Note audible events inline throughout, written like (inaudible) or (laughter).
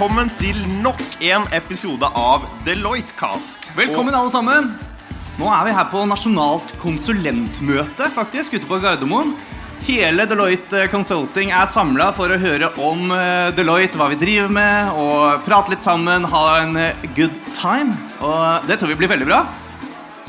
Velkommen til nok en episode av Deloitte-cast. Velkommen, alle sammen. Nå er vi her på nasjonalt konsulentmøte, faktisk, ute på Gardermoen. Hele Deloitte Consulting er samla for å høre om eh, Deloitte, hva vi driver med, og prate litt sammen, ha en eh, good time. Og det tror vi blir veldig bra.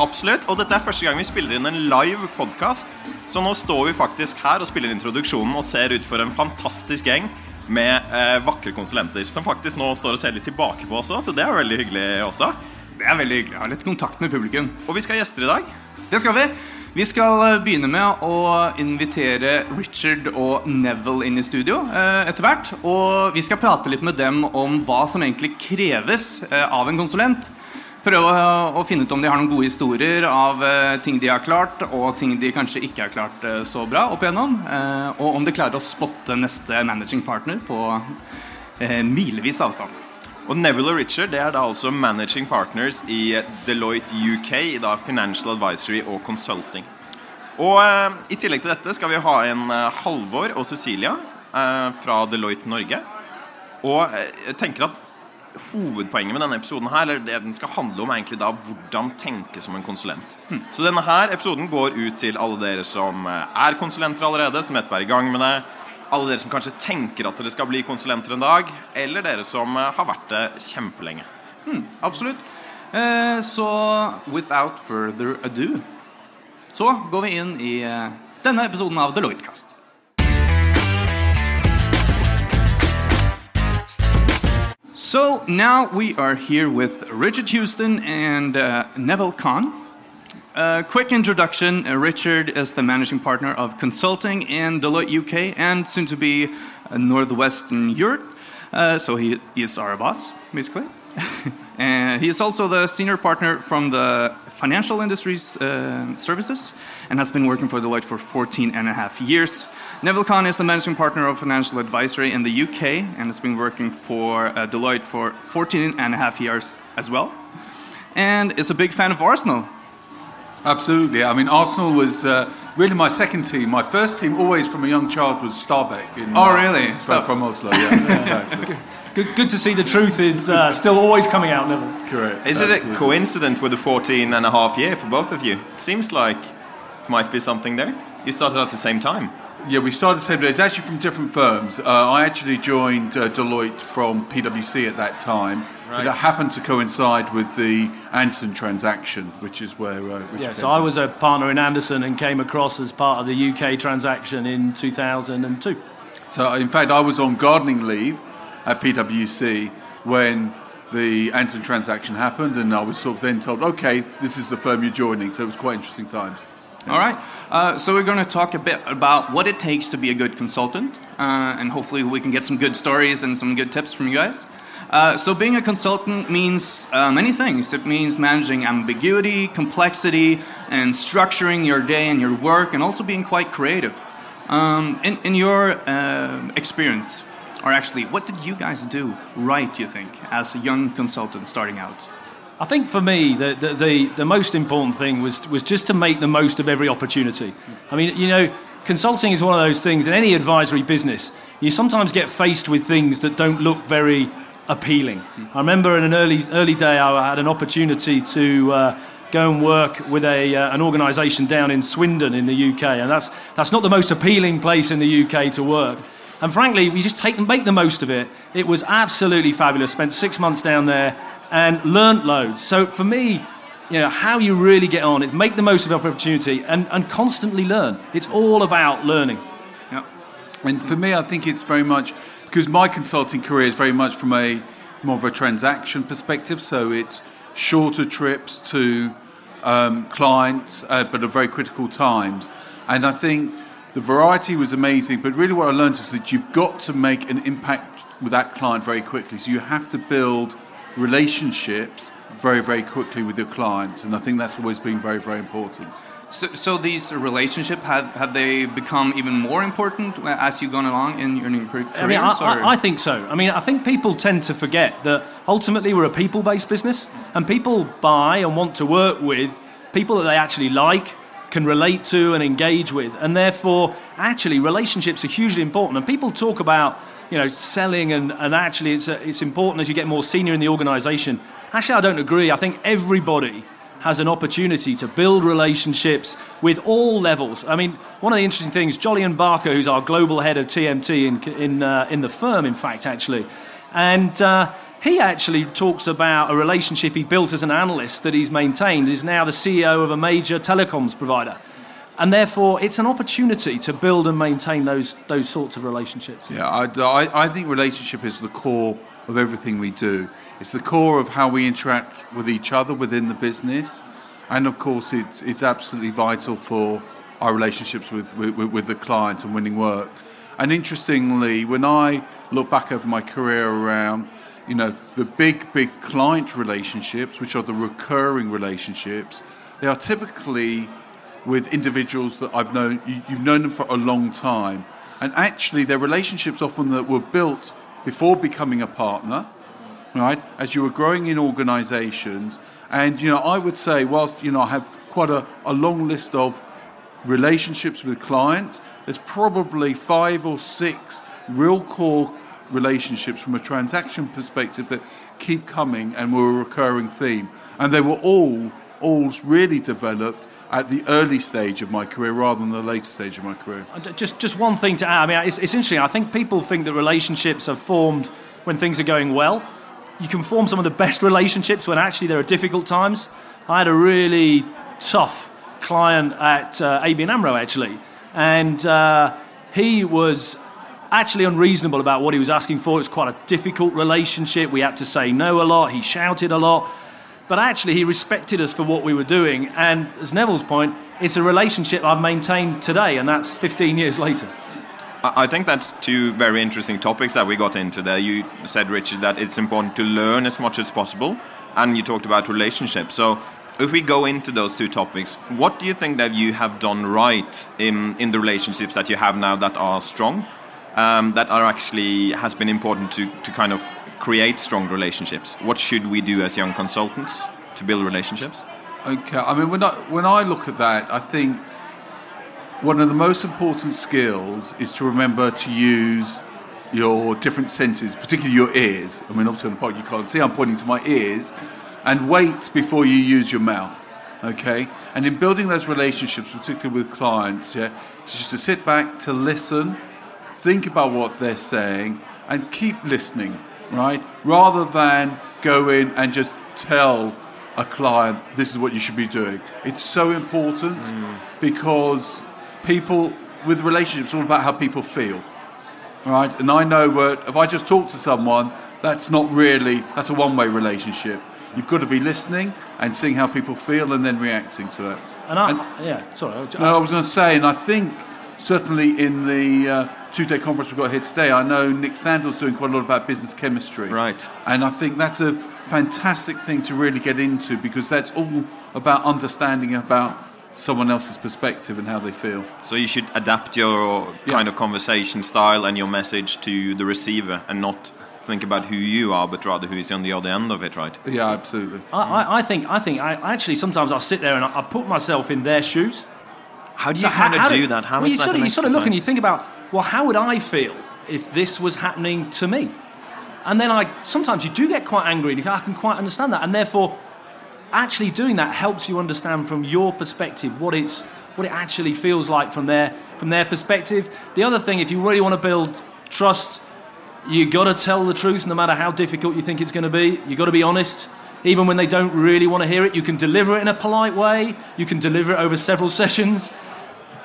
Absolutt, og dette er første gang vi spiller inn en live podkast. Så nå står vi faktisk her og spiller introduksjonen og ser ut for en fantastisk gjeng med eh, vakre konsulenter. Som faktisk nå står og ser litt tilbake på også, så det er veldig hyggelig også. Det er veldig hyggelig. Jeg har litt kontakt med publikum. Og vi skal ha gjester i dag. Det skal vi. Vi skal eh, begynne med å invitere Richard og Neville inn i studio eh, etter hvert. Og vi skal prate litt med dem om hva som egentlig kreves eh, av en konsulent. Prøve å, finne ut om de har noen gode historier av eh, ting de har klart, og ting de kanskje ikke har klart eh, så bra opp igjennom. Eh, og om de klarer å spotte neste managing partner på milevis avstand. Og Neville og Richard det er da altså managing partners i Deloitte UK, da Financial Advisory og Consulting. Og I tillegg til dette skal vi ha en Halvor og Cecilia fra Deloitte Norge. Og jeg tenker at Hovedpoenget med denne episoden her, eller det den skal handle om, er egentlig da hvordan tenke som en konsulent. Så denne her episoden går ut til alle dere som eh, er konsulenter allerede, som nettopp er i gang med det. Alle dere som kanskje tenker at dere skal bli konsulenter en dag, eller dere som eh, har vært det kjempelenge. Absolutt. Eh, så without further ado så går vi inn i eh, denne episoden av Deloitte-kast. So now we are here with Richard Houston and uh, Neville Kahn. Uh, quick introduction uh, Richard is the managing partner of consulting in Deloitte UK and soon to be uh, Northwestern Europe. Uh, so he is our boss, basically. (laughs) and he is also the senior partner from the financial industries uh, services and has been working for Deloitte for 14 and a half years. Neville Kahn is the managing partner of financial advisory in the UK and has been working for uh, Deloitte for 14 and a half years as well. And is a big fan of Arsenal. Absolutely. I mean, Arsenal was uh, really my second team. My first team, always from a young child, was Stabæk. In, Oh, uh, really? From, from Oslo, (laughs) yeah, exactly. Good, good to see the truth is uh, still always coming out, Neville. Correct. Is it a coincidence with the 14 and a half year for both of you? It Seems like might be something there. You started at the same time. Yeah, we started the same day. It's actually from different firms. Uh, I actually joined uh, Deloitte from PwC at that time, but Right. it happened to coincide with the Andersen transaction, which is where. Uh, which Yeah, came so I was a partner in Andersen and came across as part of the UK transaction in 2002. So, in fact, I was on gardening leave at PwC when the Andersen transaction happened, and I was sort of then told, okay, this is the firm you're joining. So it was quite interesting times. All right. Uh, so we're going to talk a bit about what it takes to be a good consultant, uh, and hopefully we can get some good stories and some good tips from you guys. Uh, so being a consultant means uh, many things. It means managing ambiguity, complexity, and structuring your day and your work, and also being quite creative. Um, in, in your uh, experience, or actually, what did you guys do right? You think, as a young consultant starting out? I think for me, the, the, the, the most important thing was, was just to make the most of every opportunity. I mean, you know, consulting is one of those things in any advisory business, you sometimes get faced with things that don't look very appealing. I remember in an early, early day, I had an opportunity to uh, go and work with a, uh, an organisation down in Swindon in the UK, and that's, that's not the most appealing place in the UK to work. And frankly, we just take make the most of it. It was absolutely fabulous. Spent six months down there and learnt loads. So for me, you know, how you really get on is make the most of opportunity and, and constantly learn. It's all about learning. Yeah. And for me, I think it's very much because my consulting career is very much from a more of a transaction perspective. So it's shorter trips to um, clients, uh, but at very critical times. And I think the variety was amazing. But really, what I learned is that you've got to make an impact with that client very quickly. So you have to build relationships very, very quickly with your clients. And I think that's always been very, very important. So, so these relationships have, have they become even more important as you've gone along in your, career? I mean, I, I, I think so. I mean, I think people tend to forget that ultimately we're a people based business and people buy and want to work with people that they actually like, can relate to, and engage with. And therefore, actually, relationships are hugely important. And people talk about you know, selling and, and actually it's, a, it's important as you get more senior in the organization. Actually, I don't agree. I think everybody has an opportunity to build relationships with all levels. I mean, one of the interesting things, Jolyon Barker, who's our global head of TMT in, in, uh, in the firm, in fact, actually, and uh, he actually talks about a relationship he built as an analyst that he's maintained, is now the CEO of a major telecoms provider. And therefore, it's an opportunity to build and maintain those, those sorts of relationships. Yeah, I, I, I think relationship is the core of everything we do. It's the core of how we interact with each other within the business. And of course, it's, it's absolutely vital for our relationships with, with, with the clients and winning work. And interestingly, when I look back over my career around, you know, the big, big client relationships, which are the recurring relationships, they are typically with individuals that I've known, you've known them for a long time. And actually, they're relationships often that were built before becoming a partner, right? As you were growing in organizations. And, you know, I would say, whilst, you know, I have quite a, a long list of relationships with clients, there's probably five or six real core relationships from a transaction perspective that keep coming and were a recurring theme. And they were all, all really developed at the early stage of my career rather than the later stage of my career. Uh, just, just one thing to add. I mean, it's, it's interesting. I think people think that relationships are formed when things are going well. You can form some of the best relationships when actually there are difficult times. I had a really tough client at uh, ABN AMRO, actually, and uh, he was actually unreasonable about what he was asking for. It was quite a difficult relationship. We had to say no a lot. He shouted a lot. But actually, he respected us for what we were doing. And as Neville's point, it's a relationship I've maintained today, and that's 15 years later. I think that's two very interesting topics that we got into there. You said, Richard, that it's important to learn as much as possible, and you talked about relationships. So, if we go into those two topics, what do you think that you have done right in, in the relationships that you have now that are strong, um, that are actually has been important to, to kind of create strong relationships? What should we do as young consultants to build relationships? Okay, I mean, when I, when I look at that, I think one of the most important skills is to remember to use your different senses, particularly your ears. I mean, obviously on the podcast you can't see, I'm pointing to my ears, and wait before you use your mouth. Okay, and in building those relationships, particularly with clients, yeah, to just to sit back, to listen, think about what they're saying, and keep listening right? Rather than go in and just tell a client this is what you should be doing. It's so important mm. because people with relationships all about how people feel. Right? And I know that if I just talk to someone, that's not really that's a one-way relationship. You've got to be listening and seeing how people feel and then reacting to it. And, I, and yeah, sorry. I, no, I was going to say, and I think certainly in the uh, two-day conference we've got here today, I know Nick Sandal's doing quite a lot about business chemistry. Right. And I think that's a fantastic thing to really get into because that's all about understanding about someone else's perspective and how they feel. So you should adapt your yeah. kind of conversation style and your message to the receiver and not think about who you are, but rather who is on the other end of it, right? Yeah, absolutely. I, I, I think I think I actually sometimes I'll sit there and I, I put myself in their shoes. How do you so kind how, of do, that? How well, you, sort of, you sort of look and you think about well, how would I feel if this was happening to me? And then I sometimes you do get quite angry, and I can quite understand that. And therefore, actually doing that helps you understand from your perspective what it's what it actually feels like from their from their perspective. The other thing, if you really want to build trust, you got to tell the truth, no matter how difficult you think it's going to be. You got to be honest, even when they don't really want to hear it. You can deliver it in a polite way. You can deliver it over several (laughs) sessions.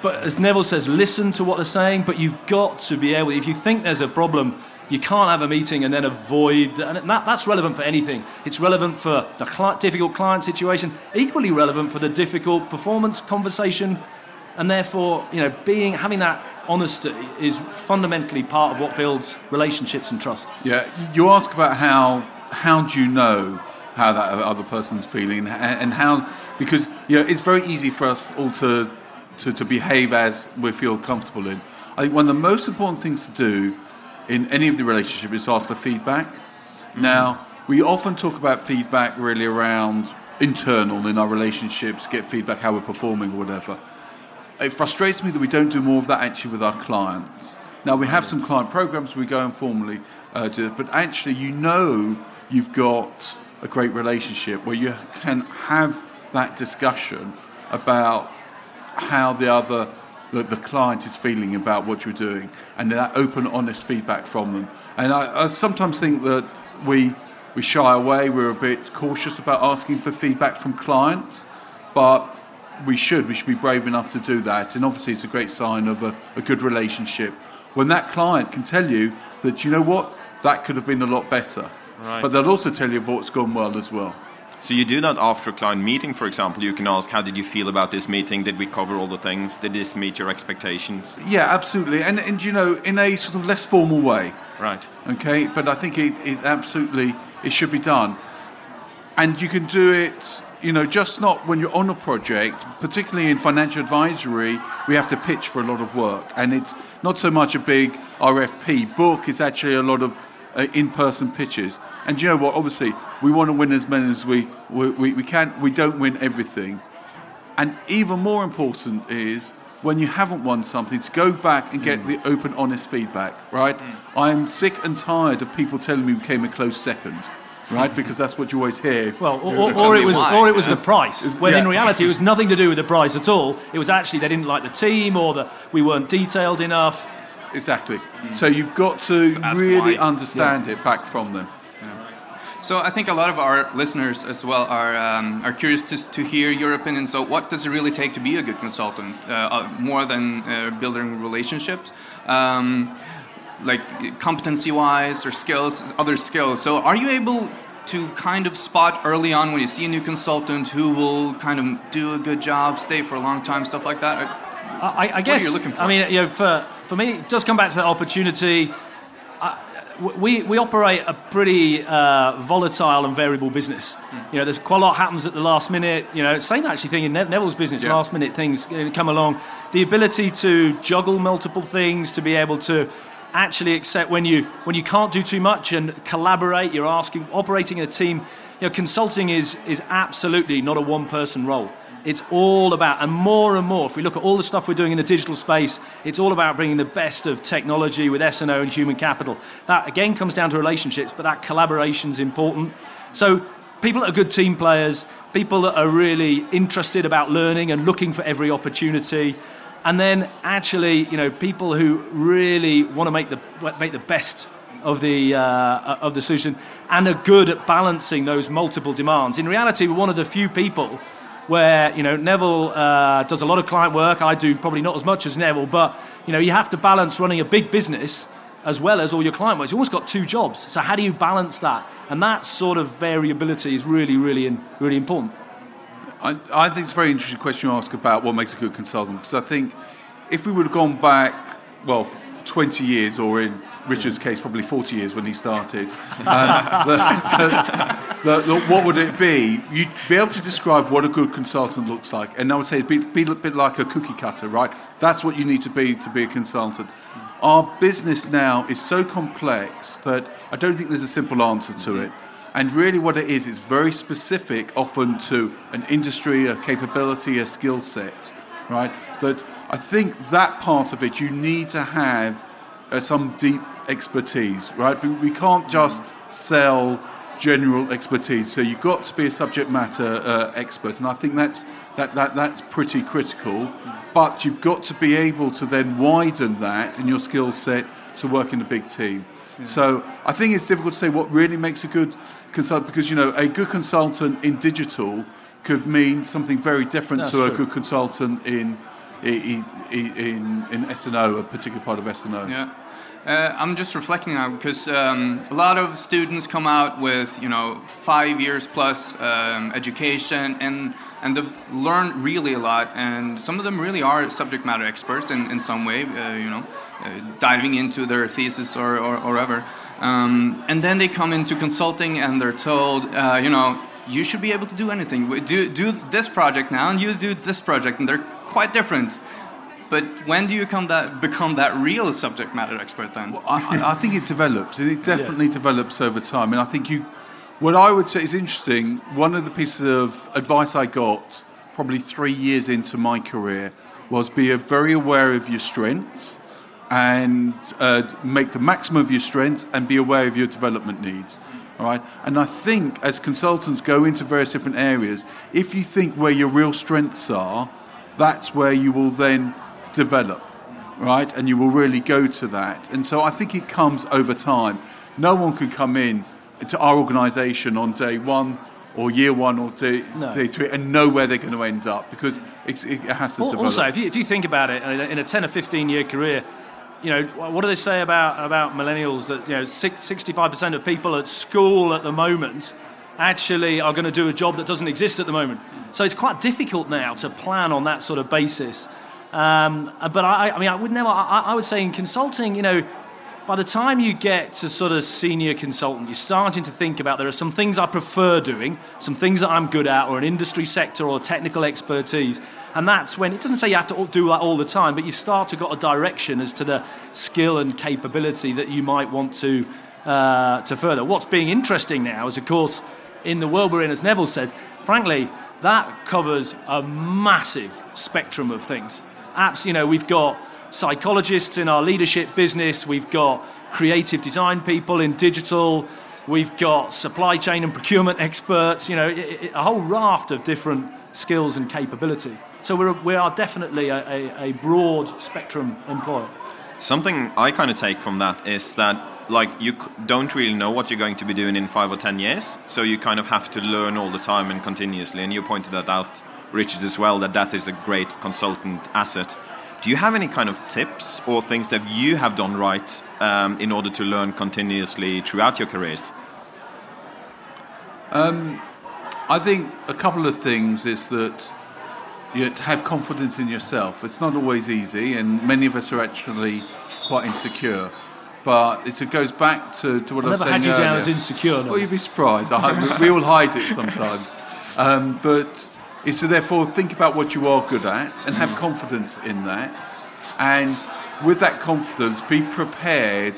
But as Neville says, listen to what they're saying, but you've got to be able, if you think there's a problem, you can't have a meeting and then avoid, and that, that's relevant for anything. It's relevant for the difficult client situation, equally relevant for the difficult performance conversation, and therefore, you know, being having that honesty is fundamentally part of what builds relationships and trust. Yeah, you ask about how how do you know how that other person's feeling and how because you know it's very easy for us all to to, to behave as we feel comfortable in. I think one of the most important things to do in any of the relationship is to ask for feedback. Mm-hmm. Now, we often talk about feedback really around internal in our relationships, get feedback how we're performing or whatever. It frustrates me that we don't do more of that actually with our clients. Now we have some client programs we go informally uh, do it, but actually you know you've got a great relationship where you can have that discussion about how the other the, the client is feeling about what you're doing and that open honest feedback from them. And I, I sometimes think that we we shy away we're a bit cautious about asking for feedback from clients but we should we should be brave enough to do that. And obviously it's a great sign of a, a good relationship. When that client can tell you that you know what? That could have been a lot better. Right. but they'll also tell you what's gone well as well So you do that after a client meeting, for example. You can ask, how did you feel about this meeting? Did we cover all the things? Did this meet your expectations? Yeah, absolutely. And, and you know, in a sort of less formal way, Right. okay? But I think it, it absolutely, it should be done. And you can do it, you know, just not when you're on a project, particularly in financial advisory, we have to pitch for a lot of work. And it's not so much a big RFP book, it's actually a lot of uh, in-person pitches. And you know what? Obviously, we want to win as many as we, we, we, we can. We don't win everything. And even more important is when you haven't won something to go back and get mm. the open, honest feedback, right? Mm. I'm sick and tired of people telling me we came a close second, right? Mm. Because that's what you always hear. Well, or, or, or it was, why. or it was the price. When in reality, it was nothing to do with the price at all. It was actually they didn't like the team, or that we weren't detailed enough. Exactly. So you've got to ask really why. understand it back from them. So I think a lot of our listeners as well are um, are curious to, to hear your opinion. So what does it really take to be a good consultant? Uh, uh, more than uh, building relationships, um, like competency-wise or skills, other skills. So are you able to kind of spot early on when you see a new consultant who will kind of do a good job, stay for a long time, stuff like that? I, I guess. you looking for? I mean, you know, for for me, it does come back to that opportunity. I, we, we operate a pretty uh, volatile and variable business. Hmm. You know, there's quite a lot happens at the last minute. You know, same actually thing in Ne- Neville's business. Yeah. Last minute things uh, come along. The ability to juggle multiple things, to be able to actually accept when you when you can't do too much and collaborate. You're asking operating a team. You know, consulting is is absolutely not a one person role. It's all about, and more and more, if we look at all the stuff we're doing in the digital space, it's all about bringing the best of technology with S&O and human capital. That, again, comes down to relationships, but that collaboration's important. So people that are good team players, people that are really interested about learning and looking for every opportunity, and then actually, you know, people who really want to make the, make the best of the, uh, of the solution and are good at balancing those multiple demands. In reality, we're one of the few people where you know Neville uh, does a lot of client work. I do probably not as much as Neville, but you know you have to balance running a big business as well as all your client work. You almost got two jobs. So how do you balance that? And that sort of variability is really, really, really important. I, I think it's a very interesting question you ask about what makes a good consultant because I think if we would have gone back, well, 20 years or in Richard's case, probably 40 years when he started, um, the, the, the, what would it be? You'd be able to describe what a good consultant looks like. And I would say be, be a bit like a cookie cutter, right? That's what you need to be to be a consultant. Our business now is so complex that I don't think there's a simple answer to it. And really, what it is, it's very specific, often to an industry, a capability, a skill set, right? That I think that part of it, you need to have uh, some deep expertise, right? We, we can't just sell general expertise. So you've got to be a subject matter uh, expert, and I think that's that, that that's pretty critical. But you've got to be able to then widen that in your skill set to work in a big team. So I think it's difficult to say what really makes a good consultant because you know a good consultant in digital could mean something very different That's to a good consultant in in in, in S&O, a particular part of S&O. Yeah. Uh, I'm just reflecting now because um, a lot of students come out with you know five years plus um, education and and they've learned really a lot and some of them really are subject matter experts in, in some way uh, you know uh, diving into their thesis or, or, or whatever. Um, and then they come into consulting and they're told uh, you know you should be able to do anything. Do, do this project now and you do this project. And they're quite different but when do you come that, become that real subject matter expert then? I, I- I think it develops, and it definitely develops over time. And I think you, what I would say is interesting. One of the pieces of advice I got probably three years into my career was be very aware of your strengths and uh, make the maximum of your strengths and be aware of your development needs. All right, and I think as consultants go into various different areas, if you think where your real strengths are, that's where you will then develop, right? And you will really go to that. And so I think it comes over time. No one can come in to our organisation on day one or year one or day, No. day three and know where they're going to end up because it's, it has to develop. Also, if you, if you think about it, in a, in a 10 or 15 year career, you know, what do they say about, about millennials that, you know, six, 65% of people at school at the moment actually are going to do a job that doesn't exist at the moment. So it's quite difficult now to plan on that sort of basis. Um, but I, I mean, I would never, I, I would say in consulting, you know, by the time you get to sort of senior consultant, you're starting to think about there are some things I prefer doing, some things that I'm good at, or an industry sector or technical expertise. And that's when it doesn't say you have to do that all the time, but you start to got a direction as to the skill and capability that you might want to uh, to further. What's being interesting now is, of course, in the world we're in, as Neville says, frankly, that covers a massive spectrum of things. Apps, you know, we've got psychologists in our leadership business, we've got creative design people in digital, we've got supply chain and procurement experts, you know, a whole raft of different skills and capability. So we're, we are definitely a, a, a broad spectrum employer. Something I kind of take from that is that like you don't really know what you're going to be doing in five or ten years, so you kind of have to learn all the time and continuously. And you pointed that out, Richard, as well, that that is a great consultant asset. Do you have any kind of tips or things that you have done right um, in order to learn continuously throughout your careers? I think a couple of things is that you know, to have confidence in yourself. It's not always easy, and many of us are actually quite insecure. But it's, it goes back to, to what I've I was never saying had you down earlier. as insecure. no. Well, you'd be surprised. I we all hide it sometimes. (laughs) Um, but it's to therefore think about what you are good at and have confidence in that. And with that confidence, be prepared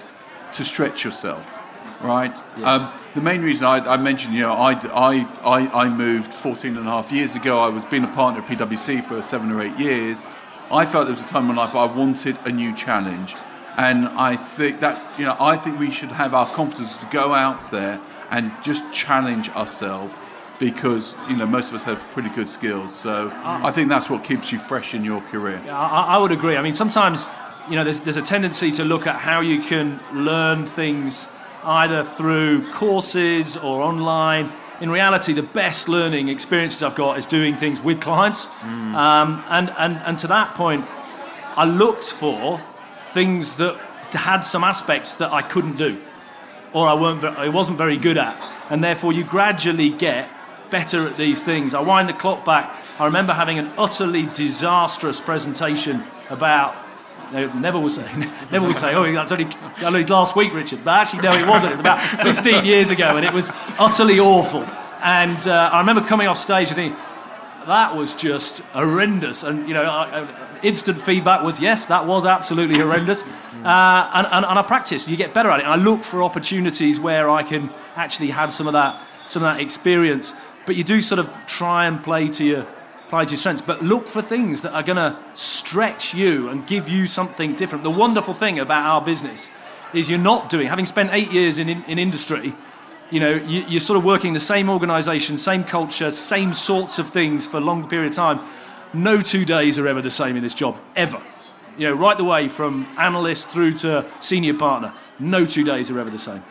to stretch yourself. Right. Um, the main reason I, I mentioned, you know, I, I, I, I moved 14 and a half years ago. I was being a partner at PwC for seven or eight years. I felt there was a time in my life I wanted a new challenge. And I think that, you know, I think we should have our confidence to go out there and just challenge ourselves because, you know, most of us have pretty good skills. So I think that's what keeps you fresh in your career. Yeah, I, I would agree. I mean, sometimes you know there's, there's a tendency to look at how you can learn things either through courses or online. In reality, the best learning experiences I've got is doing things with clients. Um, and, and, and to that point, I looked for things that had some aspects that I couldn't do or I, weren't, I wasn't very good at. And therefore, you gradually get better at these things. I wind the clock back. I remember having an utterly disastrous presentation about. Never would say, (laughs) never would say, oh, that's only, only last week, Richard. But actually, no, it wasn't. It's about (laughs) 15 years ago, and it was utterly awful. And uh, I remember coming off stage and thinking, that was just horrendous. And you know, I, I, instant feedback was yes, that was absolutely horrendous. Uh, and, and, and I practice. You get better at it. And I look for opportunities where I can actually have some of that, some of that experience. But you do sort of try and play to your play to your strengths. But look for things that are going to stretch you and give you something different. The wonderful thing about our business is you're not doing. Having spent eight years in, in, in industry, you know, you, you're sort of working the same organisation, same culture, same sorts of things for a long period of time. No two days are ever the same in this job, ever. You know, right the way from analyst through to senior partner, no two days are ever the same.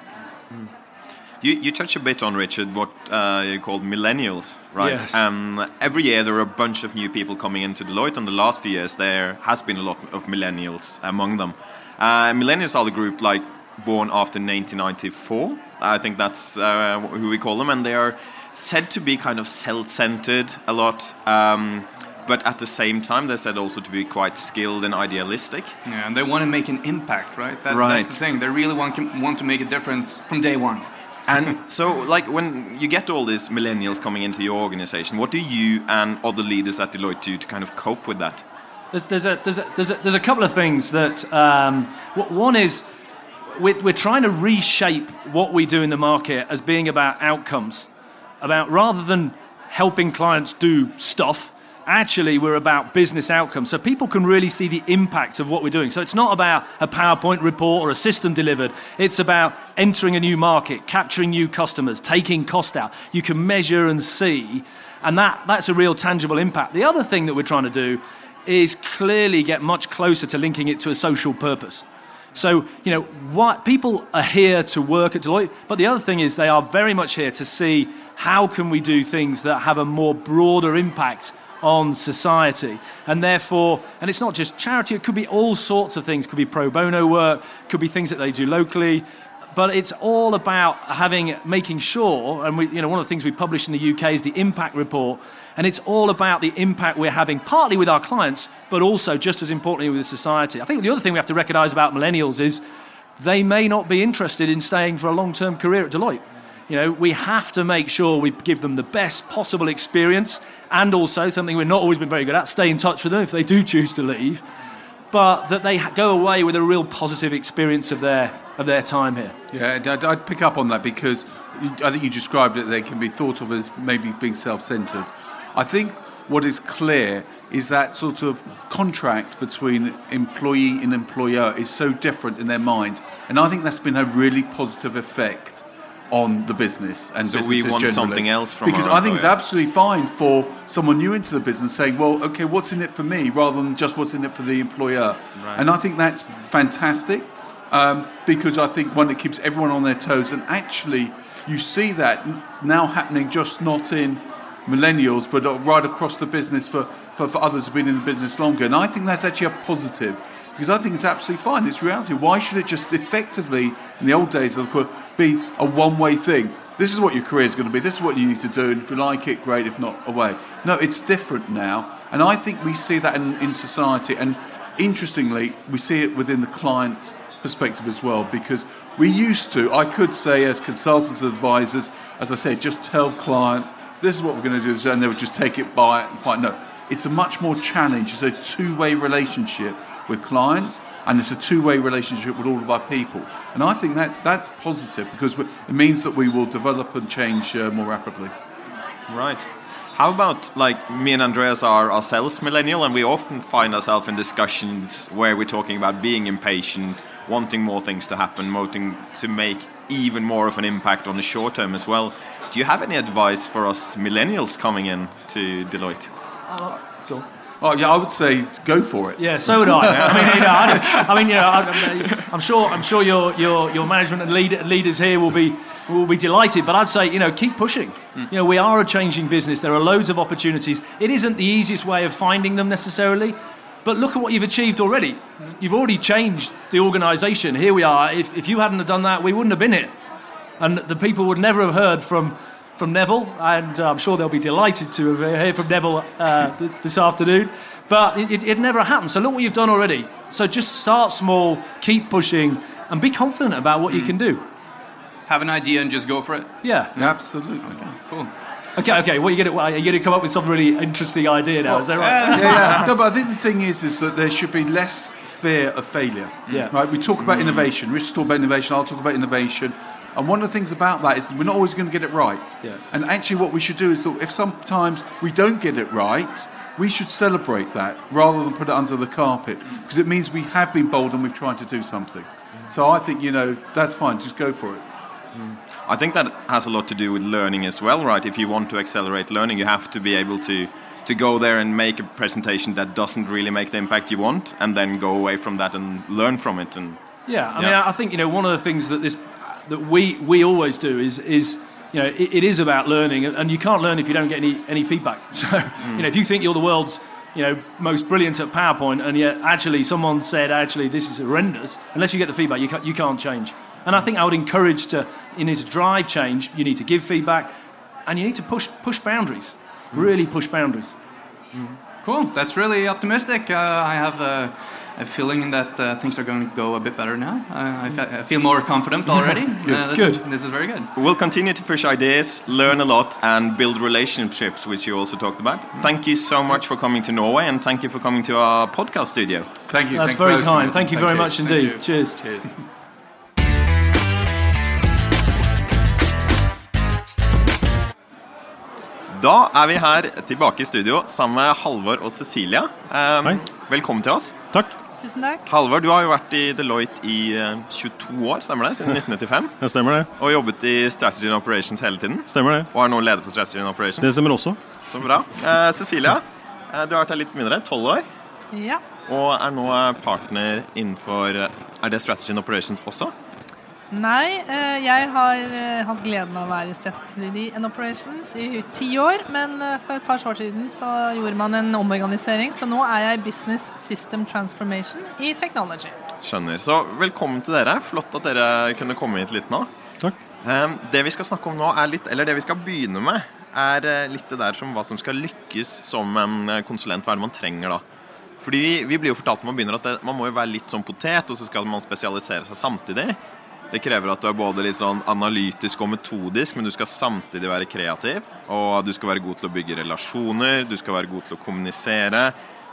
You, you touch a bit on Richard what uh, you called millennials, right? Yes. Um, every year there are a bunch of new people coming into Deloitte. And the last few years there has been a lot of millennials among them. Uh, millennials are the group like born after 1994. I think that's uh, who we call them, and they are said to be kind of self-centered a lot. Um, but at the same time, they're said also to be quite skilled and idealistic. Yeah, and they want to make an impact, right? That, Right. That's the thing. They really want want to make a difference from day one. And so, like, when you get all these millennials coming into your organization, what do you and other leaders at Deloitte do to kind of cope with that? There's, a, there's, a, there's, a, there's a couple of things that. Um, one is we're, we're trying to reshape what we do in the market as being about outcomes, about rather than helping clients do stuff, actually we're about business outcomes. So people can really see the impact of what we're doing. So it's not about a PowerPoint report or a system delivered. It's about entering a new market, capturing new customers, taking cost out. You can measure and see, and that, that's a real tangible impact. The other thing that we're trying to do is clearly get much closer to linking it to a social purpose. So, you know, what, people are here to work at Deloitte, but the other thing is they are very much here to see how can we do things that have a more broader impact on society. And therefore, and it's not just charity, it could be all sorts of things. It could be pro bono work, could be things that they do locally. But it's all about having, making sure, and we, you know, one of the things we publish in the UK is the impact report, and it's all about the impact we're having, partly with our clients, but also just as importantly with society. I think the other thing we have to recognize about millennials is they may not be interested in staying for a long term career at Deloitte. You know, we have to make sure we give them the best possible experience and also something we've not always been very good at, stay in touch with them if they do choose to leave, but that they go away with a real positive experience of their, of their time here. Yeah, I'd, I'd pick up on that because I think you described it, they can be thought of as maybe being self centered. I think what is clear is that sort of contract between employee and employer is so different in their minds. And I think that's been a really positive effect on the business and So we want generally. something else from because I think it's absolutely fine for someone new into the business saying, "Well, okay, what's in it for me?" rather than just what's in it for the employer. And I think that's fantastic um, because I think one that keeps everyone on their toes, and actually you see that now happening just not in millennials, but right across the business for, for, for others who've been in the business longer. And I think that's actually a positive because I think it's absolutely fine. It's reality. Why should it just effectively, in the old days, be a one way thing? This is what your career is going to be. This is what you need to do. And if you like it, great. If not, away. No, it's different now. And I think we see that in, in society. And interestingly, we see it within the client perspective as well because we used to, I could say, as consultants and advisors, as I said, just tell clients this is what we're going to do, and they would just take it by it and find no. It's a much more challenge. It's a two-way relationship with clients, and it's a two-way relationship with all of our people. And I think that that's positive because it means that we will develop and change uh, more rapidly. Right. How about like me and Andreas are ourselves millennial, and we often find ourselves in discussions where we're talking about being impatient, wanting more things to happen, wanting to make even more of an impact on the short term as well. Do you have any advice for us millennials coming in to Deloitte? Oh yeah, I would say go for it. Yeah, so would I. (laughs) I mean, you know, I, I mean, you know, I, uh, I'm sure, I'm sure your, your, your management and lead, leaders here will be, will be delighted. But I'd say, you know, keep pushing. Hmm. You know, we are a changing business. There are loads of opportunities. It isn't the easiest way of finding them necessarily. But look at what you've achieved already. You've already changed the organisation. Here we are. If, if you hadn't have done that, we wouldn't have been here. And the people would never have heard from, from Neville, and uh, I'm sure they'll be delighted to hear from Neville uh, this afternoon. But it, it, it never happened. So look what you've done already. So just start small, keep pushing, and be confident about what you can do. Have an idea and just go for it. Yeah. Absolutely. Cool. Okay. Okay. What are you going to? Are you going to come up with some really interesting idea now? Is that right? yeah, yeah. (laughs) No, but I think the thing is, is that there should be less fear of failure. Yeah. Right. We talk about innovation. Rich talk about innovation. I'll talk about innovation. And one of the things about that is we're not always going to get it right. Yeah. And actually, what we should do is that if sometimes we don't get it right, we should celebrate that rather than put it under the carpet because it means we have been bold and we've tried to do something. So I think you know that's fine. Just go for it. Hmm. I think that has a lot to do with learning as well, right? If you want to accelerate learning, you have to be able to to go there and make a presentation that doesn't really make the impact you want, and then go away from that and learn from it. And Yeah, I mean, I think you know one of the things that this that we we always do is is you know it, it is about learning, and you can't learn if you don't get any any feedback. (laughs) So you know if you think you're the world's you know most brilliant at PowerPoint, and yet actually someone said actually this is horrendous, unless you get the feedback, you can't, you can't change. And I think I would encourage to in to drive change. You need to give feedback, and you need to push push boundaries, hmm. really push boundaries. Hmm. Cool. That's really optimistic. Uh, I have a, a feeling that uh, things are going to go a bit better now. Uh, I, fe- I feel more confident already. Uh, this, Good. This is very good. we'll continue to push ideas, learn a lot, and build relationships, which you also talked about. Thank you so much for coming to Norway, and thank you for coming to our podcast studio. Thank you. That's Thank very kind. Thank you very you. much Thank indeed. you. Cheers. Cheers. Da er vi her tilbake i studio sammen med Halvor og Cecilia. Um, Hei. velkommen til oss. Takk. Tusen takk. Halvor, du har jo vært i Deloitte i eh, 22 år, stemmer det? Siden (laughs) 1995. Ja, stemmer det. Og jobbet i Strategy and Operations hele tiden. Stemmer det. Og er nå leder for Strategy and Operations. Det stemmer også. Så bra. Eh, Cecilia, eh, du har vært her litt mindre, 12 år. Ja. Og er nå partner innenfor eh, Er det Strategy and Operations også? Nei, eh, jeg har eh, hatt gleden av å være i Strategy and Operations i ti år. Men eh, for et par år siden så gjorde man en omorganisering, så nå er jeg Business System Transformation i Technology. Skjønner. Så velkommen til dere. Flott at dere kunne komme hit litt nå. Takk. Um, det vi skal snakke om nå, er litt, eller det vi skal begynne med, er litt det der som hva som skal lykkes som en konsulent. Hva er det man trenger da? Fordi vi, vi blir jo fortalt når man begynner at det, man må jo være litt sånn potet, og så skal man spesialisere seg samtidig. Det krever at du er både litt sånn analytisk og metodisk, men du skal samtidig være kreativ. Og du skal være god til å bygge relasjoner, du skal være god til å kommunisere,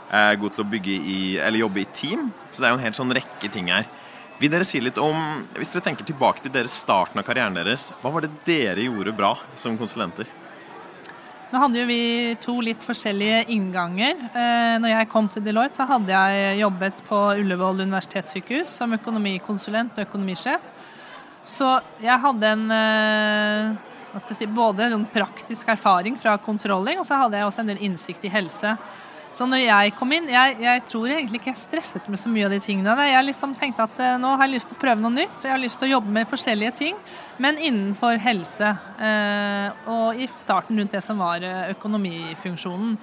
eh, god til å bygge i, eller jobbe i team. Så det er jo en helt sånn rekke ting her. Vil dere si litt om, Hvis dere tenker tilbake til deres starten av karrieren deres, hva var det dere gjorde bra som konsulenter? Nå hadde jo vi to litt forskjellige innganger. Eh, når jeg kom til Deloitte, så hadde jeg jobbet på Ullevål universitetssykehus som økonomikonsulent og økonomisjef. Så jeg hadde en eh, hva skal jeg si, både en praktisk erfaring fra controlling, og så hadde jeg også en del innsikt i helse. Så når jeg kom inn Jeg, jeg tror egentlig ikke jeg stresset med så mye av de tingene. Jeg liksom tenkte at eh, nå har jeg lyst til å prøve noe nytt. Så jeg har lyst til å jobbe med forskjellige ting, men innenfor helse. Eh, og i starten rundt det som var økonomifunksjonen.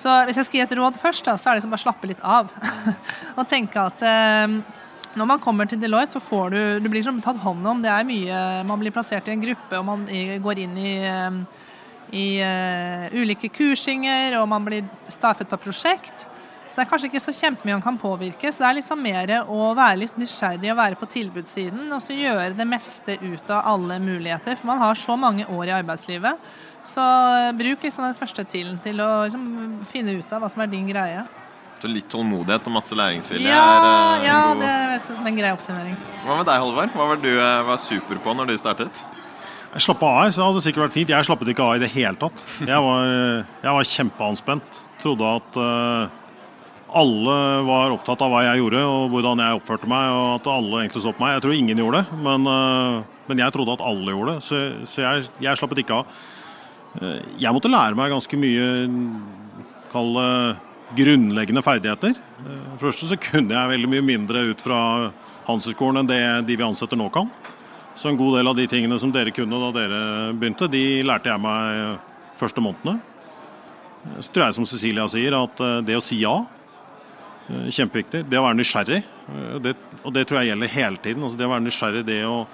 Så hvis jeg skal gi et råd først, da, så er det liksom bare slappe litt av. (laughs) og tenke at når man kommer til Deloitte, så får du Du blir liksom tatt hånd om. Det er mye Man blir plassert i en gruppe, og man går inn i eh, i uh, ulike kursinger, og man blir staffet på prosjekt. Så det er kanskje ikke så kjempemye man kan påvirke. Så det er liksom mer å være litt nysgjerrig og være på tilbudssiden, og så gjøre det meste ut av alle muligheter. For man har så mange år i arbeidslivet. Så eh, bruk liksom den første tiden til å liksom, finne ut av hva som er din greie. Så litt tålmodighet og masse læringsvilje Ja, er eh, ja god det er som en grei oppsummering. Hva med deg, Halvard? Hva var du eh, var super på når du startet? Jeg slappa av, så hadde det sikkert vært fint. Jeg slappet ikke av i det hele tatt. Jeg var, jeg var kjempeanspent. Trodde at eh, alle var opptatt av hva jeg gjorde og hvordan jeg oppførte meg. og at alle egentlig så på meg. Jeg tror ingen gjorde det, men, eh, men jeg trodde at alle gjorde det. Så, så jeg, jeg slappet ikke av. Eh, Jeg måtte lære meg ganske mye kall det grunnleggende ferdigheter. Eh, For det første så kunne jeg veldig mye mindre ut fra Handelshøyskolen enn det de vi ansetter nå kan. Så en god del av de tingene som dere kunne da dere begynte, de lærte jeg meg første månedene. Så tror jeg som Cecilia sier, at eh, det å si ja, eh, kjempeviktig. Det å være nysgjerrig. eh, Det, og det tror jeg gjelder hele tiden. Altså det å være nysgjerrig, det å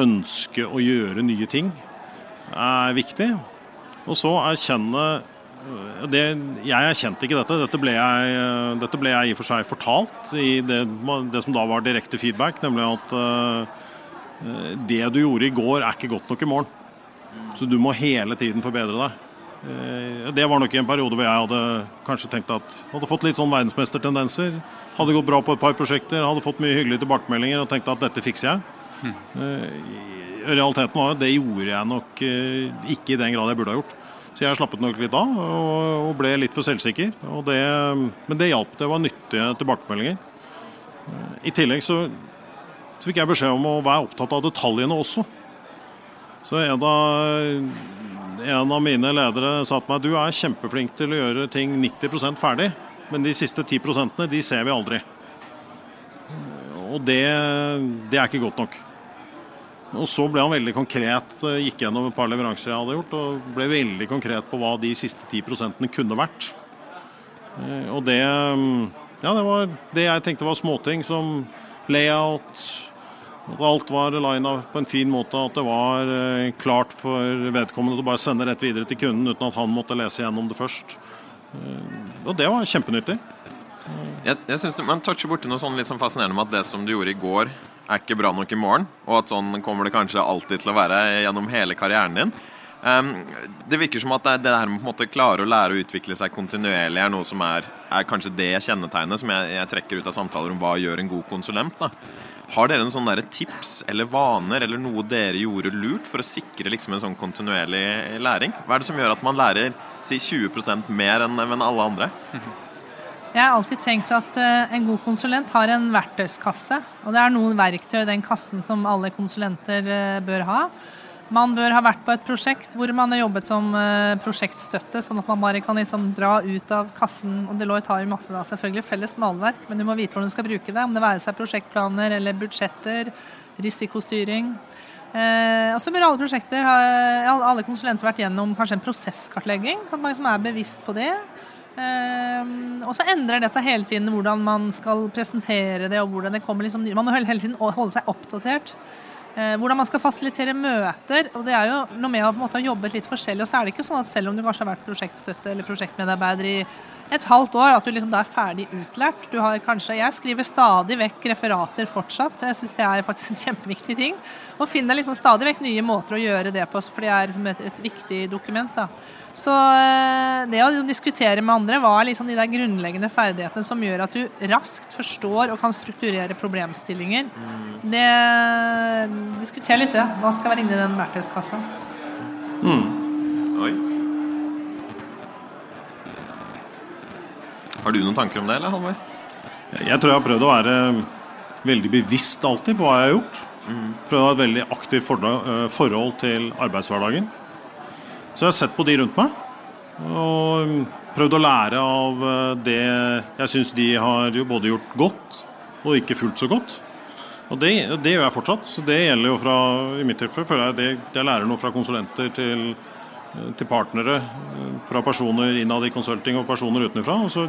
ønske å gjøre nye ting, er viktig. Og så erkjenne det, Jeg erkjente ikke dette. Dette ble jeg, øh, dette ble jeg i og for seg fortalt i det, det som da var direkte feedback, nemlig at uh, det du gjorde i går, er ikke godt nok i morgen. Så du må hele tiden forbedre deg. Uh, Det var nok i en periode hvor jeg hadde kanskje tenkt at hadde fått litt sånn verdensmestertendenser. Hadde gått bra på et par prosjekter, hadde fått mye hyggelige tilbakemeldinger og tenkte at dette fikser jeg. Uh, Realiteten var at det gjorde jeg nok eh, ikke i den grad jeg burde ha gjort. Så jeg slappet nok litt av og ble litt for selvsikker. Det, men det hjalp. Det var nyttige tilbakemeldinger. Eh, I tillegg så, så fikk jeg beskjed om å være opptatt av detaljene også. Så en av, en av mine ledere sa til meg du er kjempeflink til å gjøre ting 90% ferdig, men de siste 10% de ser vi aldri. Og det, det er ikke godt nok. Og så ble han veldig konkret, gikk gjennom et par leveranser jeg hadde gjort, og ble veldig konkret på hva de siste 10% kunne vært. Eh, Og det, ja, det var det jeg tenkte var småting som layout, at alt var lina på en fin måte, at det var eh, klart for vedkommende å bare sende rett videre til kunden uten at han måtte lese gjennom det først. Eh, Og det var kjempenyttig. Jeg, jeg synes det, Man toucher borti noe sånn litt sånn fascinerende med at det som du gjorde i går, er ikke bra nok i morgen. Og at sånn kommer det kanskje alltid til å være gjennom hele karrieren din. Ehm, det virker som at det, her med å klare å lære å utvikle seg kontinuerlig er noe som er, er kanskje det kjennetegnet som jeg, jeg trekker ut av samtaler om hva gjør en god konsulent. da. Har dere noen sånne tips eller vaner eller noe dere gjorde lurt for å sikre liksom en sånn kontinuerlig læring? Hva er det som gjør at man lærer si 20% mer enn alle andre? (laughs) Jeg har alltid tenkt at eh, en god konsulent har en verktøyskasse. Og det er noen verktøy i den kassen som alle konsulenter eh, bør ha. Man bør ha vært på et prosjekt hvor man har jobbet som eh, prosjektstøtte, sånn at man bare kan liksom dra ut av kassen. Og Deloitte har jo masse da, selvfølgelig felles malverk, men du må vite hvordan du skal bruke det. Om det være seg prosjektplaner eller budsjetter, risikostyring. Eh, og så bør alle prosjekter ha, alle konsulenter vært gjennom kanskje en prosesskartlegging, sånn at man liksom er bevisst på det. Um, og så endrer det seg hele tiden hvordan man skal presentere det. og hvordan det kommer liksom, Man må hele tiden holde seg oppdatert. Uh, hvordan man skal fasilitere møter. og det er jo noe med å på måte jobbet litt forskjellig, og så er det ikke sånn at selv om du kanskje har vært prosjektstøtte eller prosjektmedarbeider i et halvt år, at du liksom da er ferdig utlært. Du har kanskje, Jeg skriver stadig vekk referater fortsatt. Jeg syns det er faktisk en kjempeviktig ting. Og finner liksom stadig vekk nye måter å gjøre det på, for det er liksom et, et viktig dokument. da. Så eh, det å diskutere med andre var liksom de der grunnleggende ferdighetene som gjør at du raskt forstår og kan strukturere problemstillinger. Mm. Det Diskuter litt det. Hva skal være inni den verktøyskassa? Mm. Oi. Har du noen tanker om det, eller Halvor? Jeg tror jeg har prøvd å være veldig bevisst alltid på hva jeg har gjort. Mm. Prøvd å ha et veldig aktivt eh, forhold til arbeidshverdagen. Så jeg har sett på de rundt meg og prøvd å lære av eh, det jeg syns de har både gjort godt og ikke fullt så godt. Og det, det, gjør jeg fortsatt. Så det gjelder jo fra i mitt tilfelle føler jeg det, jeg lærer noe fra konsulenter til, til partnere, eh, fra personer innad i consulting og personer utenfra. Og så,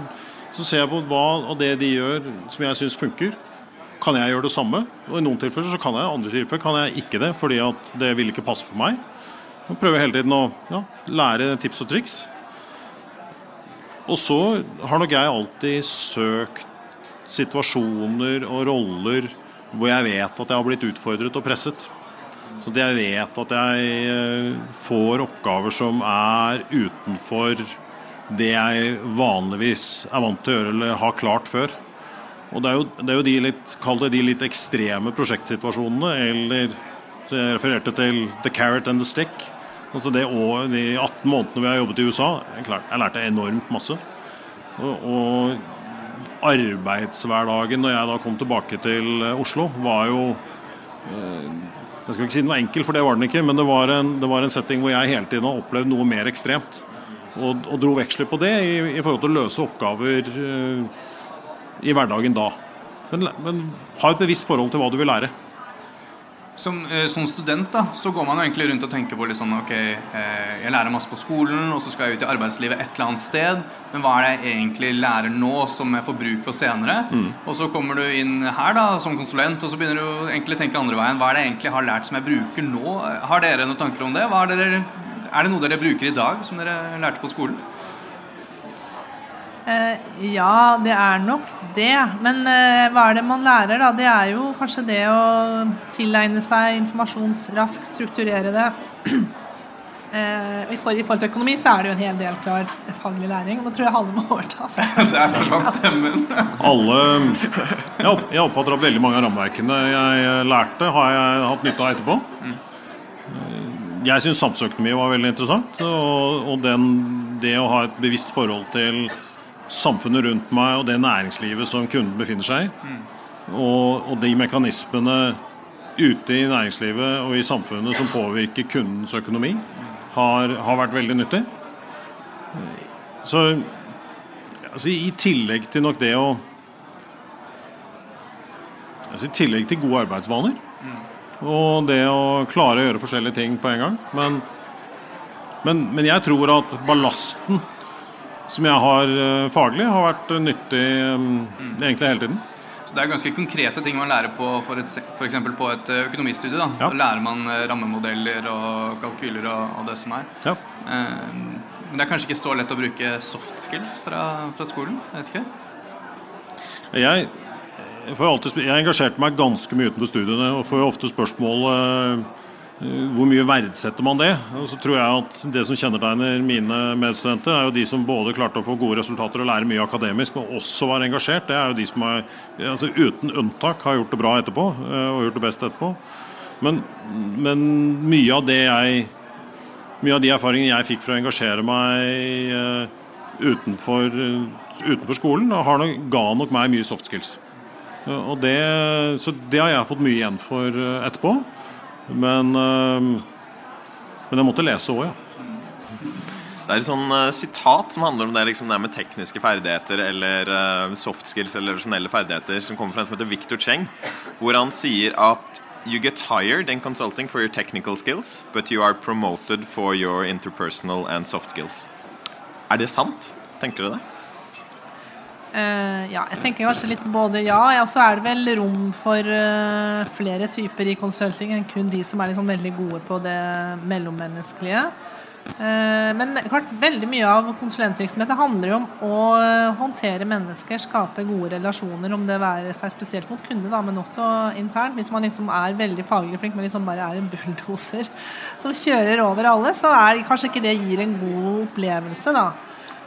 så, ser jeg på hva av det de gjør som jeg syns funker. Kan jeg gjøre det samme? Og i noen tilfeller så kan jeg, andre tilfeller kan jeg ikke det, fordi at det vil ikke passe for meg. Jeg prøver hele tiden å ja, lære tips og triks. Og så har nok jeg alltid søkt situasjoner og roller hvor jeg vet at jeg har blitt utfordret og presset. Så jeg vet at jeg eh, får oppgaver som er utenfor det jeg vanligvis er vant til å gjøre eller har klart før. Og det er jo, det er jo de litt, kall det de litt ekstreme prosjektsituasjonene, eller jeg refererte til 'the carrot and the stick'. Altså det år, De 18 månedene vi har jobbet i USA, jeg, klart, jeg lærte enormt masse. Og, og, arbeidshverdagen når jeg da kom tilbake til eh, Oslo, var jo eh, Jeg skal ikke si den var enkel, for det var den ikke, men det var en, det var en setting hvor jeg hele tiden har opplevd noe mer ekstremt. Og, og dro veksler på det i, i, forhold til å løse oppgaver uh, i hverdagen da. Men, men ha et bevisst forhold til hva du vil lære. Som, eh, som, student da, så går man jo egentlig rundt og tenker på litt sånn Ok, eh, jeg lærer masse på skolen, og så skal jeg ut i arbeidslivet et eller annet sted. Men hva er det jeg egentlig lærer nå som jeg får bruk for senere? Mm. Og så kommer du inn her da, som konsulent, og så begynner du egentlig å tenke andre veien. Hva er det jeg egentlig har lært som jeg bruker nå? Har dere noen tanker om det? Er, dere, er det noe dere bruker i dag som dere lærte på skolen? Eh, ja, det er nok det. Men eh, hva er det man lærer, da? Det er jo kanskje det å tilegne seg informasjon raskt, strukturere det. (clears throat) Eh, I forhold til økonomi så er det jo en hel del klar faglig læring. Nå tror jeg alle må overta. (laughs) det er forsvant stemmen. Alle Jeg oppfatter at veldig mange av rammeverkene jeg lærte, har jeg hatt nytte av etterpå. Jeg syns samfunnsøkonomi var veldig interessant. Og, og den, det å ha et bevisst forhold til samfunnet rundt meg og det næringslivet som kunden befinner seg i. Mm. Og, og, de mekanismene ute i næringslivet og i samfunnet som påvirker kundens økonomi, har, har vært veldig nyttig. Så altså, i tillegg til nok det å altså, I tillegg til gode arbeidsvaner mm. og det å klare å gjøre forskjellige ting på en gang. Men, men, men jeg tror at ballasten som jeg har eh, faglig, har vært nyttig mm. egentlig hele tiden. Så Det er ganske konkrete ting man lærer på f.eks. på et eh, økonomistudie. Da. Ja. da lærer man eh, rammemodeller og kalkyler og, og det som er. Ja. Men det er kanskje ikke så lett å bruke soft skills fra, fra skolen? Vet ikke. Jeg, alltid, jeg engasjerte meg ganske mye utenfor studiene og får ofte spørsmål Eh, hvor mye verdsetter man det? Og så tror jeg at Det som kjennetegner mine medstudenter, er jo de som både klarte å få gode resultater og lære mye akademisk, men også var engasjert. Det er jo de som er, altså uten unntak har gjort det bra etterpå, eh, og gjort det best etterpå. Men, men mye av det jeg Mye av de erfaringene jeg fikk for å engasjere meg uh, utenfor, utenfor, skolen, nok, ga nok meg mye soft skills. Og det, så det har jeg fått mye igjen for etterpå. Men, ehm, men jeg måtte lese òg, ja. Det er et sånn uh, sitat som handler om det, liksom, det med tekniske ferdigheter eller uh, soft skills eller rasjonelle ferdigheter, som kommer fra en som heter Victor Cheng, hvor han sier at You get hired in consulting for your technical skills, but you are promoted for your interpersonal and soft skills. Er det sant? Tenker du det? Uh, ja, jeg tenker kanskje litt både ja. Og så er det vel rom for uh, flere typer i consulting enn kun de som er liksom veldig gode på det mellommenneskelige. Uh, men klart, veldig mye av konsulentvirksomheten handler jo om å håndtere mennesker, skape gode relasjoner, om det være seg spesielt mot kunde, da, men også internt. Hvis man liksom er veldig faglig flink, men liksom bare er en bulldoser (laughs) som kjører over alle, så er kanskje ikke det gir en god opplevelse, da.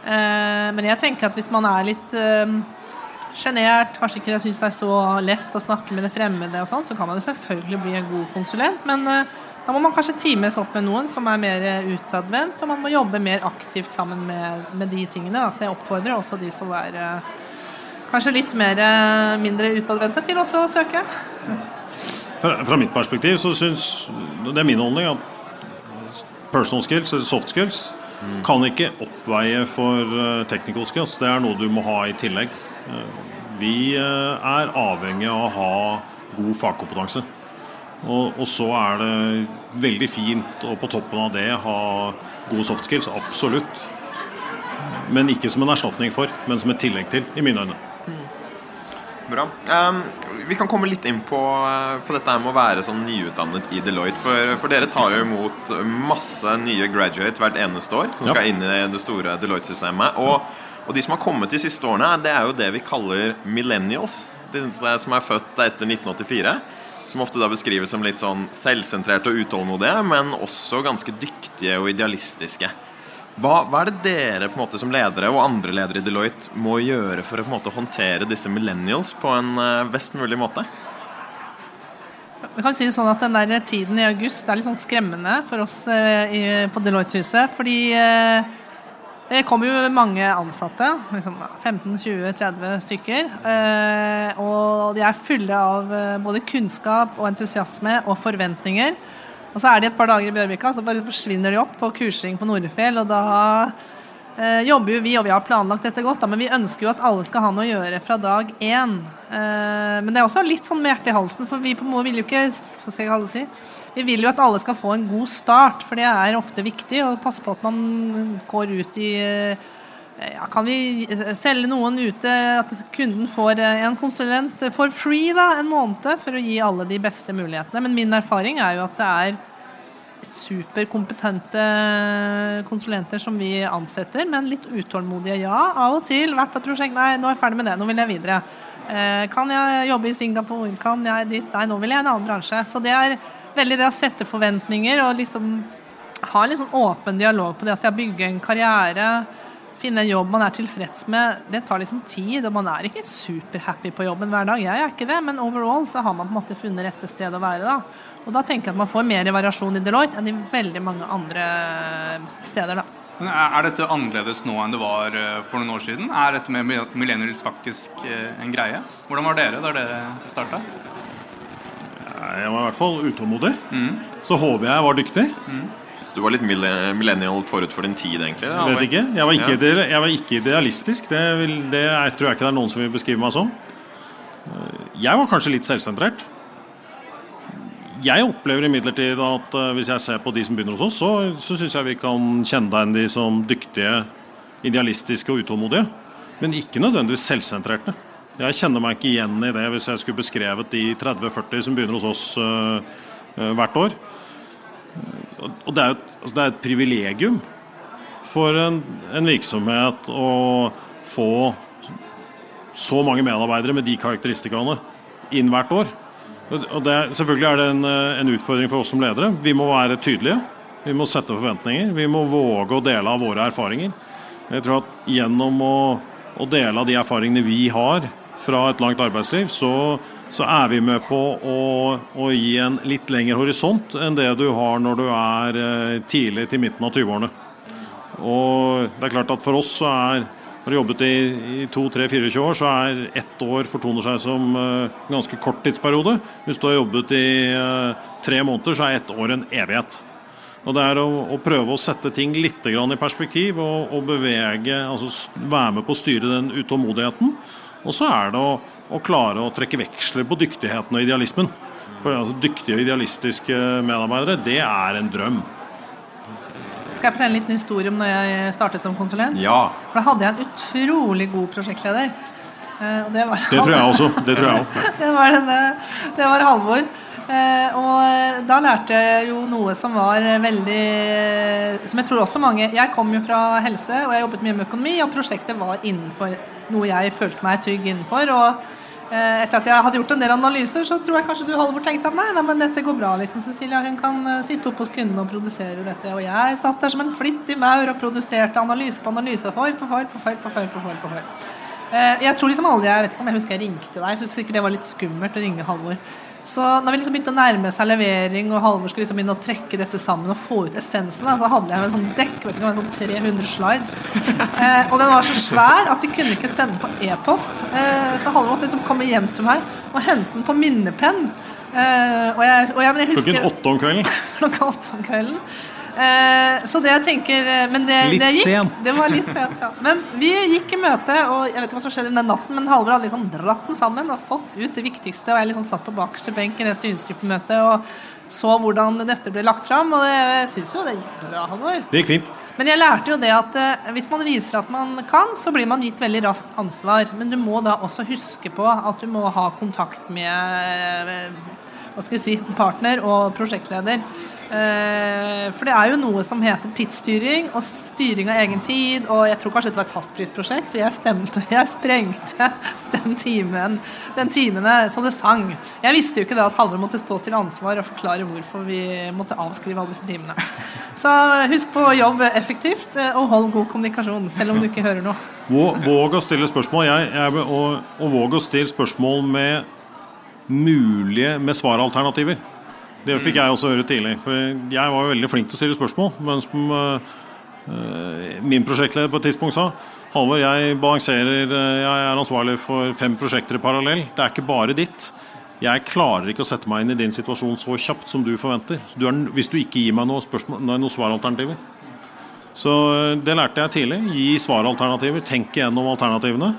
Eh, men jeg tenker at hvis man er litt eh, sjenert, kanskje ikke syns det er så lett å snakke med det fremmede, og sånn, så kan man jo selvfølgelig bli en god konsulent. Men eh, da må man kanskje times opp med noen som er mer utadvendt, og man må jobbe mer aktivt sammen med, med de tingene. Så jeg oppfordrer også de som er kanskje litt mer, mindre utadvendte, til også å søke. Fra, fra, mitt perspektiv så syns Det er min holdning at personal skills eller soft skills kan ikke oppveie for uh, technical skills. Det er noe du må ha i tillegg. Uh, vi uh, er avhengig av å ha god fagkompetanse. Og, og, så er det veldig fint å på toppen av det ha gode soft skills. Absolutt. Men ikke som en erstatning for, men som et tillegg til, i mine øyne. Bra. Um, vi kan komme litt inn på, på dette med å være sånn nyutdannet i Deloitte. For, for, dere tar jo imot masse nye graduate hvert eneste år som ja. skal inn i det store Deloitte-systemet. Og, og, de som har kommet de siste årene, det er jo det vi kaller millennials. De som er født etter 1984. Som ofte da beskrives som litt sånn selvsentrerte og utålmodige, men også ganske dyktige og idealistiske. Hva, hva, er det dere på en måte som ledere og andre ledere i Deloitte må gjøre for å på en måte håndtere disse millennials på en uh, best mulig måte? Vi kan si det sånn at Den der tiden i august er litt sånn skremmende for oss uh, på Deloitte-huset. Fordi uh, det kommer jo mange ansatte. Liksom 15-20-30 stykker. og de er fulle av både kunnskap og entusiasme og forventninger. Og så er de et par dager i Bjørvika, så bare forsvinner de opp på kursing på Nordfjell. Og da eh, jobber jo vi, og vi har planlagt dette godt, da, men vi ønsker jo at alle skal ha noe å gjøre fra dag én. Eh, men det er også litt sånn med hjertet i halsen, for vi på Mo vil jo ikke hva skal jeg kalle det si, vi vil jo at alle skal få en god start, for det er ofte viktig. Å passe på at man går ut i ja, Kan vi selge noen ute, at kunden får en konsulent for free da, en måned, for å gi alle de beste mulighetene? Men min erfaring er jo at det er superkompetente konsulenter som vi ansetter, men litt utålmodige, ja. Av og til. Vært et prosjekt. Nei, nå er jeg ferdig med det. Nå vil jeg videre. Eh, kan jeg jobbe i Singapore? Kan jeg dit? Nei, nå vil jeg i en annen bransje. Så det er veldig det å sette forventninger og liksom ha en sånn åpen dialog på det at jeg bygger en karriere finne en jobb man er tilfreds med, det tar liksom tid. Og man er ikke superhappy på jobben hver dag. Jeg er ikke det, men overall så har man på en måte funnet rette sted å være da. Og da tenker jeg at man får mer variasjon i Deloitte enn i veldig mange andre steder, da. Men Er dette annerledes nå enn det var eh, for noen år siden? Er dette med millennials faktisk eh, en greie? Hvordan var dere da dere starta? Jeg var i hvert fall utålmodig. Mm. Så håper jeg var dyktig. Mm. Så du var litt millennial forut for din tid, egentlig? Jeg vet ikke. Jeg var ikke, ja. jeg var ikke idealistisk. Det, vil, det jeg tror jeg ikke det er noen som vil beskrive meg som. Jeg var kanskje litt selvsentrert. Jeg opplever imidlertid at uh, hvis jeg ser på de som begynner hos oss, så, så syns jeg vi kan kjenne deg de som dyktige, idealistiske og utålmodige. Men ikke nødvendigvis selvsentrerte. Jeg kjenner meg ikke igjen i det hvis jeg skulle beskrevet de 30-40 som begynner hos oss uh, uh, hvert år. Og det er, et, altså det er et privilegium for en, en, virksomhet å få så mange medarbeidere med de karakteristikkene inn hvert år. Og det, selvfølgelig er det en, en utfordring for oss som ledere. Vi må være tydelige. Vi må sette forventninger. Vi må våge å dele av våre erfaringer. Jeg tror at gjennom å, å dele av de erfaringene vi har fra et langt arbeidsliv, så, så er vi med på å, å gi en litt lengre horisont enn det du har når du er eh, tidlig til midten av 20-årene. Og det er klart at for oss så er har du jobbet i, i 2-3-24 år, så er ett år fortoner seg som uh, ganske kort tidsperiode. Hvis du har jobbet i uh, tre måneder, så er ett år en evighet. Og Det er å, å prøve å sette ting litt i perspektiv og, og bevege, altså være med på å styre den utålmodigheten. Og så er det å, å klare å trekke veksler på dyktigheten og idealismen. For altså, Dyktige og idealistiske medarbeidere, det er en drøm. Skal jeg fortelle en liten historie om når jeg startet som konsulent? Ja. For da hadde jeg en utrolig god prosjektleder. Eh, det, var Det tror jeg også. Det tror jeg også. (laughs) det var, denne, det var Halvor. Eh, og da lærte jeg jo noe som var veldig Som jeg tror også mange Jeg kom jo fra helse, og jeg jobbet mye med økonomi, og prosjektet var innenfor noe jeg følte meg trygg innenfor. og eh, etter at jeg hadde gjort en del analyser, så tror jeg kanskje du Halvor tenkte at nei, nei, men dette går bra, liksom, Cecilia. Hun kan eh, sitte oppe hos kundene og produsere dette. Og jeg satt der som en flittig maur og produserte analyse på analyse. For på for på for på for på for. på feil. Eh, Jeg tror liksom aldri, jeg vet ikke om jeg husker jeg ringte deg. Jeg synes sikkert det var litt skummelt å ringe Halvor. Så når vi liksom begynte å nærme seg levering, og Halvor skulle liksom begynne å trekke dette sammen og få ut essensen, så hadde jeg en sånn dekk vet ikke, sånn 300 slides. Eh, og den var så svær at vi kunne ikke sende på e-post. Eh, så Halvor måtte liksom komme hjem til meg og hente den på minnepenn. Eh, og jeg, og jeg, men jeg husker (laughs) Klokken åtte om kvelden. klokka åtte om kvelden. Eh, så det jeg tenker eh, men det, Litt det gikk. sent. Det var litt sent, ja. Men vi gikk i møte, og jeg vet ikke hva som skjedde den natten, men Halvor hadde liksom dratt den sammen og fått ut det viktigste, og jeg liksom satt på bakerste benk i det styringsgruppemøtet og så hvordan dette ble lagt fram, og det, jeg syns jo det gikk bra, Halvor. Det gikk fint. Men jeg lærte jo det at eh, hvis man viser at man kan, så blir man gitt veldig raskt ansvar. Men du må da også huske på at du må ha kontakt med eh, hva skal vi si, partner og prosjektleder. Eh, for det er jo noe som heter tidsstyring og styring av egen tid. Og jeg tror kanskje dette var et fastprisprosjekt, for jeg stemte (laughs) jeg sprengte den timen den timene så det sang. Jeg visste jo ikke det at Halvor måtte stå til ansvar og forklare hvorfor vi måtte avskrive alle disse timene. Så husk på å jobbe effektivt eh, og hold god kommunikasjon, selv om du ikke hører noe. Våg å stille spørsmål. Jeg, jeg, og, og våg å stille spørsmål med mulige med svaralternativer. Det fikk jeg også høre tidlig. For jeg var jo veldig flink til å stille spørsmål. Mens øh, min prosjektleder på et tidspunkt sa Halvor, jeg balanserer øh, Jeg er ansvarlig for fem prosjekter i parallell. Det er ikke bare ditt. Jeg klarer ikke å sette meg inn i din situasjon så kjapt som du forventer. Du er, hvis du ikke gir meg noen, spørsmål, noen svaralternativer. Så øh, det lærte jeg tidlig. Gi svaralternativer. Tenk igjennom alternativene.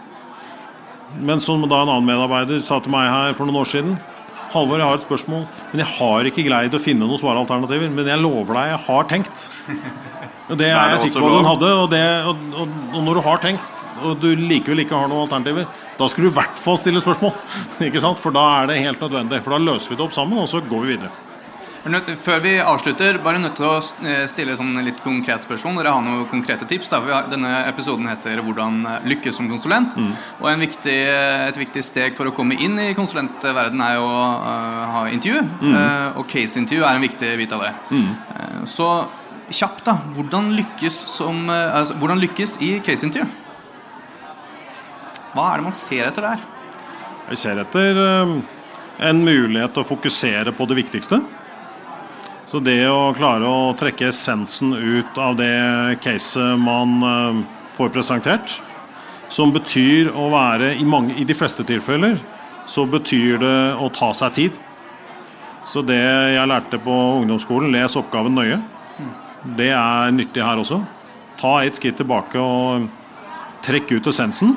Men som da en annen medarbeider sa til meg her for noen år siden Halvor, jeg har et spørsmål, men jeg har ikke greid å finne noen svaralternativer. Men jeg lover deg, jeg har tenkt. Og det er jeg sikker på at hun hadde. Og, det, og, og, og når du har tenkt, og du likevel ikke har noen alternativer, da skal du i hvert fall stille spørsmål. (laughs) For da er det helt nødvendig. For da løser vi det opp sammen, og så går vi videre. Før vi avslutter, bare nødt til å eh, stille sånn litt konkret spørsmål. Dere har noen konkrete tips. Har- Denne episoden heter 'Hvordan lykkes som konsulent'. Og en viktig, et viktig steg for å komme inn i konsulentverden er jo å eh, ha intervju. Eh, og case-intervju er en viktig bit av det. Eh, så kjapt, da. Hvordan lykkes, som, altså, hvordan lykkes i case-intervju? Hva er det man ser etter der? Vi ser etter en mulighet til å fokusere på det viktigste. Så det å klare å trekke essensen ut av det caset man eh, får presentert, som betyr å være i, mange, I de fleste tilfeller så betyr det å ta seg tid. Så det jeg lærte på ungdomsskolen, les oppgaven nøye. Det er nyttig her også. Ta et skritt tilbake og trekk ut essensen.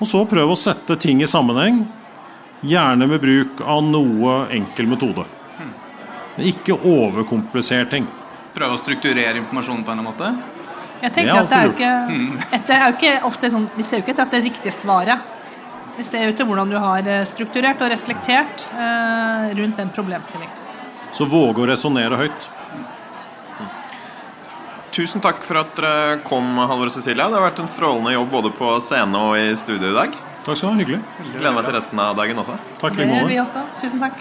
Og så prøv å sette ting i sammenheng, gjerne med bruk av noe enkel metode. Ikke overkomplisere ting. Prøve å strukturere informasjonen på en eller annen måte? Jeg Det tenker er at det er jo ikke, et- det er jo ikke ofte sånn, Vi ser jo ikke etter det riktige svaret. Vi ser jo til hvordan du har eh, strukturert og reflektert eh, rundt den problemstillingen. Så våge å resonnere høyt. Tusen takk for at dere kom, Halvor og Cecilia. Det har vært en strålende jobb både på scene og i studio i dag. Takk skal du ha. Hyggelig. Gleder meg til resten av dagen også. Takk i Det like gjør vi måte. også. Tusen takk.